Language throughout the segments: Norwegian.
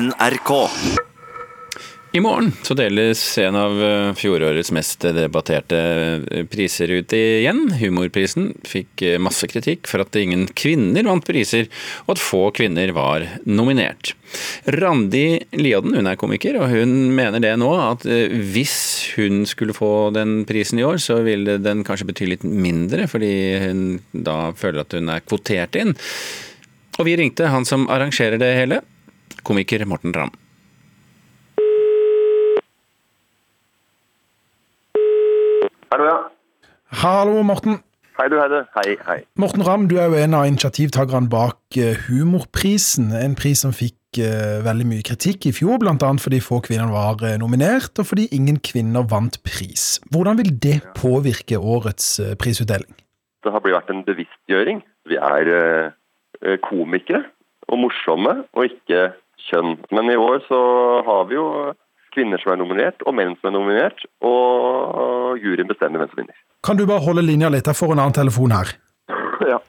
NRK. I morgen så deles en av eh, fjorårets mest debatterte eh, priser ut igjen. Humorprisen fikk eh, masse kritikk for at ingen kvinner vant priser, og at få kvinner var nominert. Randi Liaden hun er komiker, og hun mener det nå at hvis hun skulle få den prisen i år, så ville den kanskje bety litt mindre, fordi hun da føler at hun er kvotert inn. Og vi ringte han som arrangerer det hele, komiker Morten Ramm. Hallo, ja. Hallo, Morten. Hei, du. Hei, du. Hei, hei. Morten Ramm, du er jo en av initiativtakerne bak eh, Humorprisen. En pris som fikk uh, veldig mye kritikk i fjor, bl.a. fordi få kvinner var uh, nominert, og fordi ingen kvinner vant pris. Hvordan vil det påvirke årets uh, prisutdeling? Det har blitt vært en bevisstgjøring. Vi er komikere og morsomme, og ikke kjønn. Men i år så har vi jo kvinner som er nominert, og menn som er nominert. Og juryen bestemmer hvem som vinner. Kan du bare holde linja litt? Jeg får en annen telefon her. ja.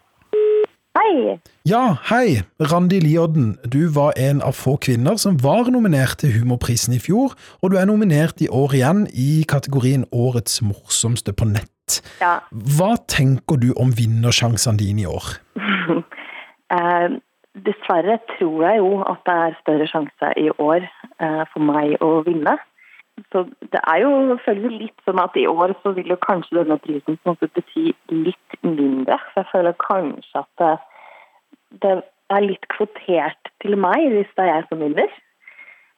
Hei. Ja, hei. Randi Liodden, du var en av få kvinner som var nominert til Humorprisen i fjor, og du er nominert i år igjen i kategorien Årets morsomste på nett. Ja. Hva tenker du om vinnersjansene dine i år? eh, dessverre tror jeg jo at det er større sjanse i år eh, for meg å vinne. Så det er jo selvfølgelig litt sånn at i år så vil jo kanskje denne prisen på en måte bety litt mindre. Så jeg føler kanskje at det, det er litt kvotert til meg hvis det er jeg som vinner.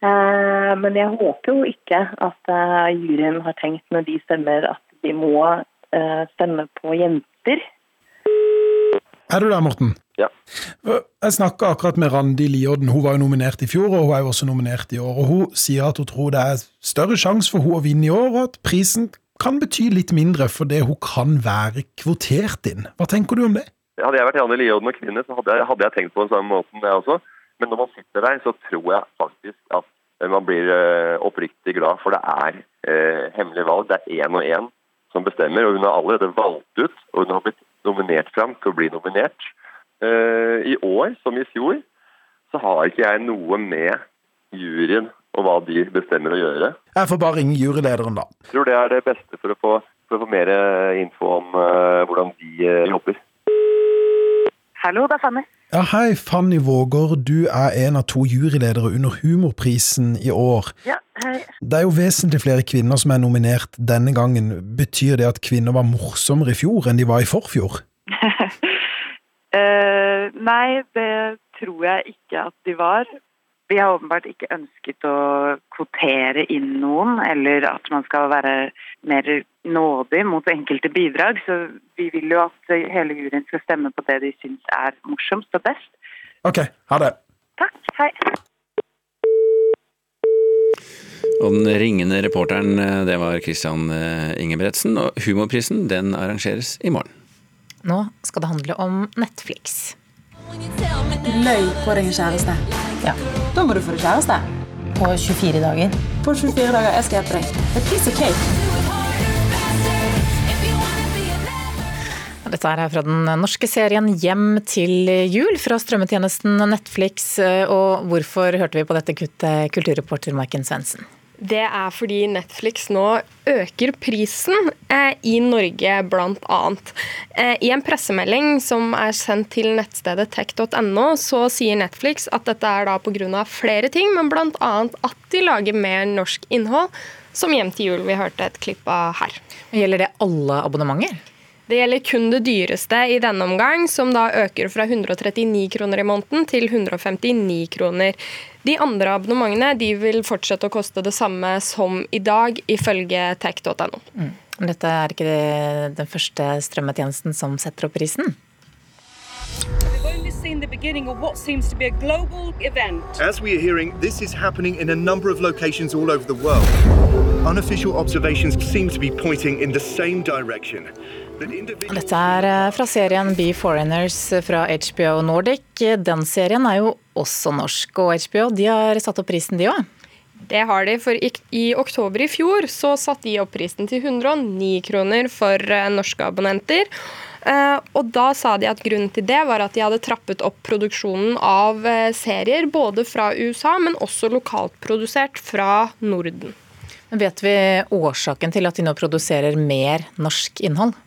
Eh, men jeg håper jo ikke at eh, juryen har tenkt når de stemmer at de må stemme på jenter. Er du der, Morten? Ja. Jeg snakka akkurat med Randi Liodden, hun var jo nominert i fjor, og hun er jo også nominert i år. og Hun sier at hun tror det er større sjanse for hun å vinne i år, og at prisen kan bety litt mindre fordi hun kan være kvotert inn. Hva tenker du om det? Hadde jeg vært Randi Liodden og kvinne, så hadde jeg, hadde jeg, tenkt på den samme måten, jeg også. Men når man sitter der, så tror jeg faktisk at man blir oppriktig glad, for det er eh, hemmelig valg. Det er én og én som bestemmer, og hun har allerede valgt ut, og hun har blitt nominert fram til å bli nominert. Uh, I år, som i fjor, så har ikke jeg noe med juryen og hva de bestemmer å gjøre. Jeg får bare ringe jurylederen, da. Jeg tror det er det beste for å få, for å få mer info om uh, hvordan de uh, jobber. Hallo, det er Fanny. Ja, Hei, Fanny Våger. Du er en av to juryledere under Humorprisen i år. Ja, hei. Det er jo vesentlig flere kvinner som er nominert denne gangen. Betyr det at kvinner var morsommere i fjor enn de var i forfjor? Uh, nei, det tror jeg ikke at de var. Vi har åpenbart ikke ønsket å kvotere inn noen, eller at man skal være mer nådig mot enkelte bidrag. Så vi vil jo at hele juryen skal stemme på det de syns er morsomst og best. Ok, ha det. Takk. Hei. Og den ringende reporteren, eh, det var Christian eh, Ingebretsen. Og humorprisen, den arrangeres i morgen. Nå skal det handle om Netflix. Løy på deg en kjæreste. Ja. Da må du få deg kjæreste. På 24 dager. På 24 dager. Jeg skal hjelpe deg. A piece of cake. Dette er fra den norske serien Hjem til jul fra strømmetjenesten Netflix. Og hvorfor hørte vi på dette kuttet, kulturreporter Maiken Svendsen? Det er fordi Netflix nå øker prisen eh, i Norge, bl.a. Eh, I en pressemelding som er sendt til nettstedet tech.no, så sier Netflix at dette er da pga. flere ting, men bl.a. at de lager mer norsk innhold, som Hjem til jul vi hørte et klipp av her. Gjelder det alle abonnementer? Det gjelder kun det dyreste i denne omgang, som da øker fra 139 kroner i måneden til 159 kroner. De andre abonnementene de vil fortsette å koste det samme som i dag, ifølge tech.no. Mm. Dette er ikke den første strømmetjenesten som setter opp prisen? seen the beginning of what seems to be a global event. As we are hearing, this is happening in a number of locations all over the world. Unofficial observations seem to be pointing in the same direction. Dette er eh, fra serien Be Foreigners fra HBO Nordic. Den serien er jo også norsk, og HBO de har satt opp prisen de òg? Det har de, for i, i, oktober i fjor så satte de opp prisen til 109 kroner for uh, norske abonnenter. Eh, og da sa de at grunnen til det var at de hadde trappet opp produksjonen av eh, serier, både fra USA, men også lokalt produsert fra Norden. Men vet vi årsaken til at de nå produserer mer norsk innhold?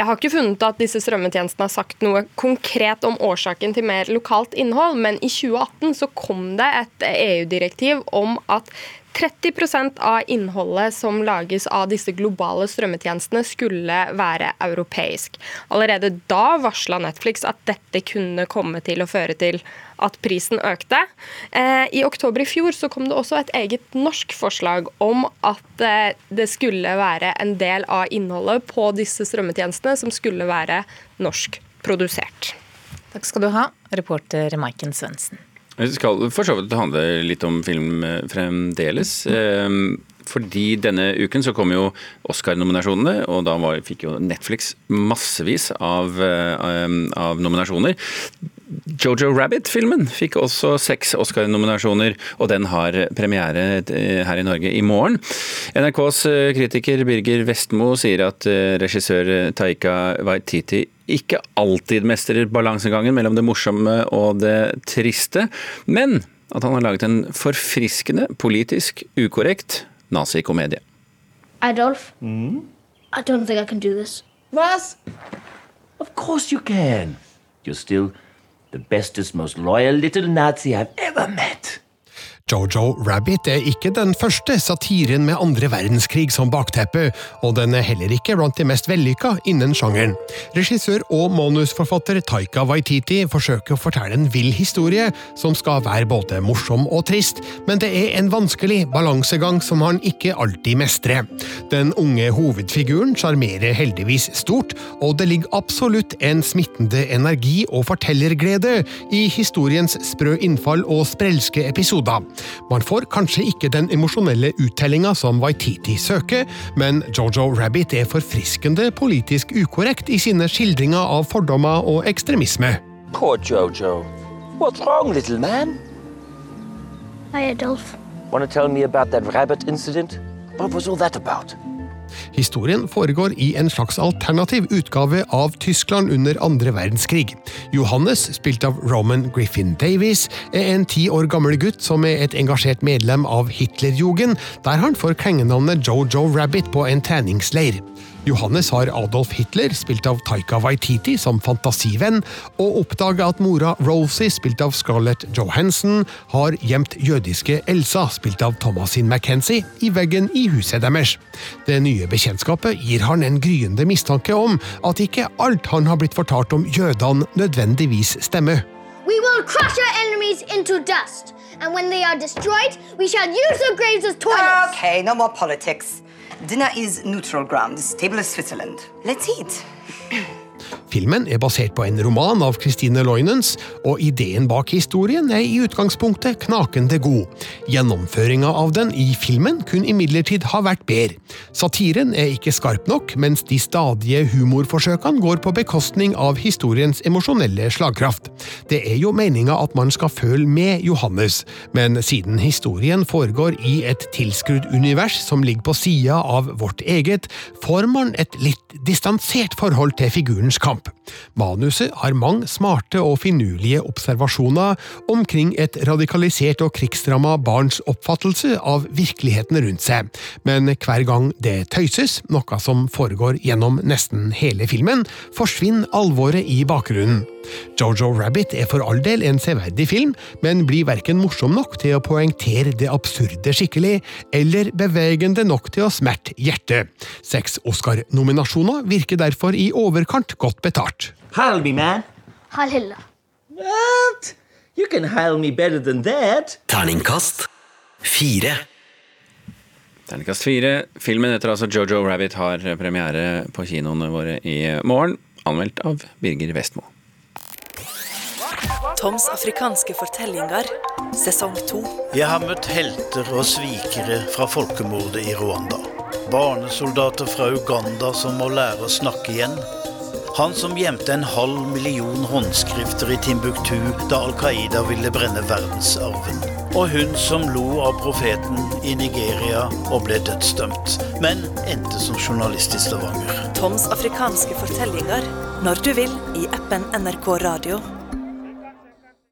Jeg har ikke funnet at disse strømmetjenestene har sagt noe konkret om årsaken til mer lokalt innhold, men i 2018 så kom det et EU-direktiv om at 30% av innholdet som lages av disse globale strømmetjenestene, skulle være europeisk. Allerede da varsla Netflix at dette kunne komme til å føre til at prisen økte. Eh, I oktober i fjor så kom det også et eget norsk forslag om at eh, det skulle være en del av innholdet på disse strømmetjenestene som skulle være norsk produsert. Takk skal du ha, reporter Maiken Svendsen. Det skal for så vidt handle litt om film eh, fremdeles. Ehm, fordi denne uken så kom jo Oscar-nominasjonene, og da var, fikk jo Netflix massevis av, av nominasjoner. Jojo Rabbit-filmen fikk også seks Oscar-nominasjoner, og den har premiere eh, her i Norge i morgen. NRKs eh, kritiker Birger Vestmo sier at eh, regissør Taika Waititi ikke alltid mestrer balansegangen mellom det morsomme og det triste, men at han har laget en forfriskende, politisk ukorrekt nazikomedie. Adolf, mm? I don't think I can do this. What? Of course you can. You're still the bestest, most loyal little Nazi I've ever met. Jojo Rabbit er ikke den første satiren med andre verdenskrig som bakteppe, og den er heller ikke blant de mest vellykka innen sjangeren. Regissør og manusforfatter Taika Waititi forsøker å fortelle en vill historie som skal være både morsom og trist, men det er en vanskelig balansegang som han ikke alltid mestrer. Den unge hovedfiguren sjarmerer heldigvis stort, og det ligger absolutt en smittende energi og fortellerglede i historiens sprø innfall og sprelske episoder. Man får kanskje ikke den emosjonelle uttellinga som Waititi søker, men Jojo Rabbit er forfriskende politisk ukorrekt i sine skildringer av fordommer og ekstremisme. Poor Jojo. What's wrong, little man? Hi, Adolf. Want to tell me about that rabbit incident? What was all that about? Historien foregår i en slags alternativ utgave av Tyskland under andre verdenskrig. Johannes, spilt av Roman Griffin Davies, er en ti år gammel gutt som er et engasjert medlem av Hitlerjugend, der han får klengenavnet Jojo Rabbit på en treningsleir. Johannes har Adolf Hitler, spilt av Taika Waititi, som fantasivenn, og oppdaga at mora Rosie, spilt av Scarlett Johansen, har gjemt jødiske Elsa, spilt av Thomasin McKenzie, i veggen i huset deres. Det nye bekjentskapet gir han en gryende mistanke om at ikke alt han har blitt fortalt om jødene, nødvendigvis stemmer. We will crush our enemies into dust, and when they are destroyed, we shall use their graves as toilets. Okay, no more politics. Dinner is neutral ground. This table is Switzerland. Let's eat. Filmen er basert på en roman av Christine Loinens, og ideen bak historien er i utgangspunktet knakende god. Gjennomføringa av den i filmen kunne imidlertid ha vært bedre. Satiren er ikke skarp nok, mens de stadige humorforsøkene går på bekostning av historiens emosjonelle slagkraft. Det er jo meninga at man skal føle med Johannes, men siden historien foregår i et tilskrudd univers som ligger på sida av vårt eget, får man et litt distansert forhold til figurens kamp. Manuset har mange smarte og finurlige observasjoner omkring et radikalisert og krigsramma barns oppfattelse av virkeligheten rundt seg, men hver gang det tøyses, noe som foregår gjennom nesten hele filmen, forsvinner alvoret i bakgrunnen. Jojo Rabbit er for all del en severdig film, men blir verken morsom nok til å poengtere det absurde skikkelig, eller bevegende nok til å smerte hjertet. Seks Oscar-nominasjoner virker derfor i overkant godt betalt. Heil me, man. Heil Hitler. What? You can heil me better than that. Terningkast fire. Terningkast fire. Filmen heter altså Jojo Rabbit har premiere på kinoene våre i morgen. Anmeldt av Birger Vestmo. Toms afrikanske fortellinger, sesong to. Jeg har møtt helter og svikere fra folkemordet i Rwanda. Barnesoldater fra Uganda som må lære å snakke igjen. Han som gjemte en halv million håndskrifter i Timbuktu da Al Qaida ville brenne verdensarven. Og hun som lo av profeten i Nigeria og ble dødsdømt, men endte som journalist i Stavanger. Toms afrikanske fortellinger, Når du vil i appen NRK Radio